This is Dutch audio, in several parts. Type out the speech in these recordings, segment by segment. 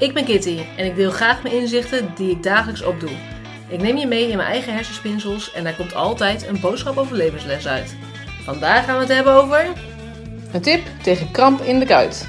Ik ben Kitty en ik deel graag mijn inzichten die ik dagelijks opdoe. Ik neem je mee in mijn eigen hersenspinsels en daar komt altijd een boodschap over levensles uit. Vandaag gaan we het hebben over. Een tip tegen kramp in de kuit.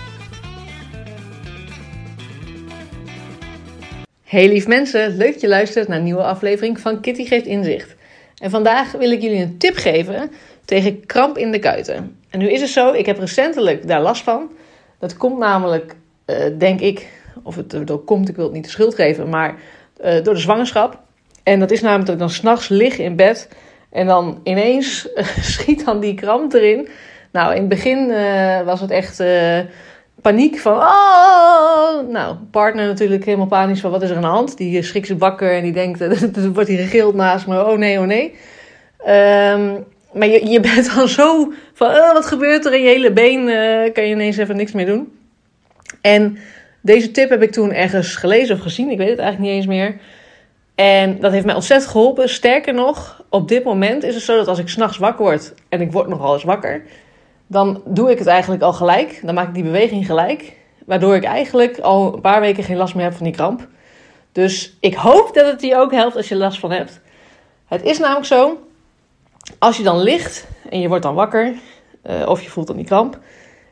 Hey lief mensen, leuk dat je luistert naar een nieuwe aflevering van Kitty Geeft Inzicht. En vandaag wil ik jullie een tip geven tegen kramp in de kuiten. En nu is het zo, ik heb recentelijk daar last van. Dat komt namelijk, uh, denk ik, of het erdoor komt, ik wil het niet de schuld geven, maar uh, door de zwangerschap. En dat is namelijk dat ik dan s'nachts lig in bed en dan ineens schiet dan die kramp erin. Nou, in het begin uh, was het echt paniek van, oh, nou, partner natuurlijk helemaal panisch van, wat is er aan de hand? Die schrikt zich wakker en die denkt, dan wordt hij gegild naast me, oh nee, oh nee. Um, maar je, je bent dan zo van, oh, wat gebeurt er in je hele been, kan je ineens even niks meer doen. En deze tip heb ik toen ergens gelezen of gezien, ik weet het eigenlijk niet eens meer. En dat heeft mij ontzettend geholpen. Sterker nog, op dit moment is het zo dat als ik s'nachts wakker word en ik word nogal eens wakker, dan doe ik het eigenlijk al gelijk. Dan maak ik die beweging gelijk. Waardoor ik eigenlijk al een paar weken geen last meer heb van die kramp. Dus ik hoop dat het je ook helpt als je last van hebt. Het is namelijk zo, als je dan ligt en je wordt dan wakker, uh, of je voelt dan die kramp.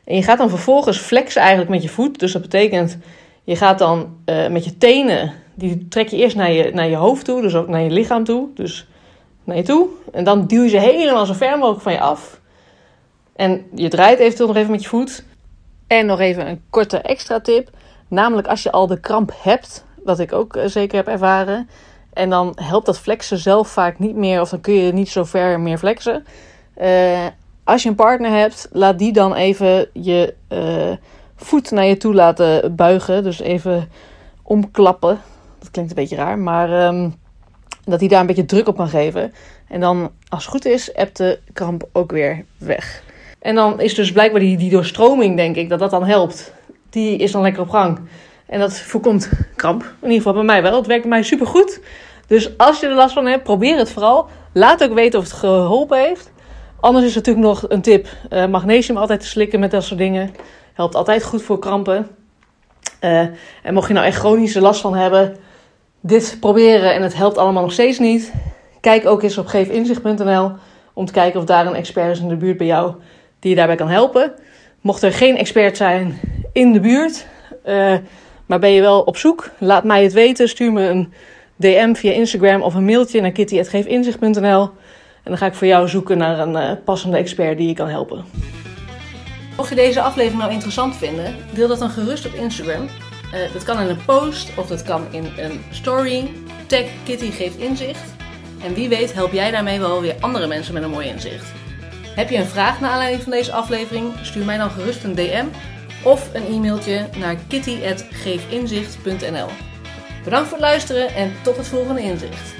En je gaat dan vervolgens flexen eigenlijk met je voet. Dus dat betekent, je gaat dan uh, met je tenen, die trek je eerst naar je, naar je hoofd toe, dus ook naar je lichaam toe. Dus naar je toe. En dan duw je ze helemaal zo ver mogelijk van je af. En je draait eventueel nog even met je voet. En nog even een korte extra tip. Namelijk als je al de kramp hebt, wat ik ook eh, zeker heb ervaren. En dan helpt dat flexen zelf vaak niet meer, of dan kun je niet zo ver meer flexen. Uh, als je een partner hebt, laat die dan even je uh, voet naar je toe laten buigen. Dus even omklappen. Dat klinkt een beetje raar, maar um, dat hij daar een beetje druk op kan geven. En dan, als het goed is, hebt de kramp ook weer weg. En dan is dus blijkbaar die, die doorstroming, denk ik, dat dat dan helpt. Die is dan lekker op gang. En dat voorkomt kramp. In ieder geval bij mij wel. Het werkt bij mij supergoed. Dus als je er last van hebt, probeer het vooral. Laat ook weten of het geholpen heeft. Anders is natuurlijk nog een tip. Uh, magnesium altijd te slikken met dat soort dingen. Helpt altijd goed voor krampen. Uh, en mocht je nou echt chronische last van hebben, dit proberen en het helpt allemaal nog steeds niet. Kijk ook eens op geefinzicht.nl om te kijken of daar een expert is in de buurt bij jou die je daarbij kan helpen. Mocht er geen expert zijn in de buurt, uh, maar ben je wel op zoek, laat mij het weten. Stuur me een DM via Instagram of een mailtje naar kitty.geefinzicht.nl. En dan ga ik voor jou zoeken naar een uh, passende expert die je kan helpen. Mocht je deze aflevering nou interessant vinden, deel dat dan gerust op Instagram. Uh, dat kan in een post of dat kan in een story. Tag Kitty geeft inzicht. En wie weet help jij daarmee wel weer andere mensen met een mooi inzicht. Heb je een vraag naar aanleiding van deze aflevering? Stuur mij dan gerust een DM of een e-mailtje naar kitty.geefinzicht.nl. Bedankt voor het luisteren en tot het volgende inzicht.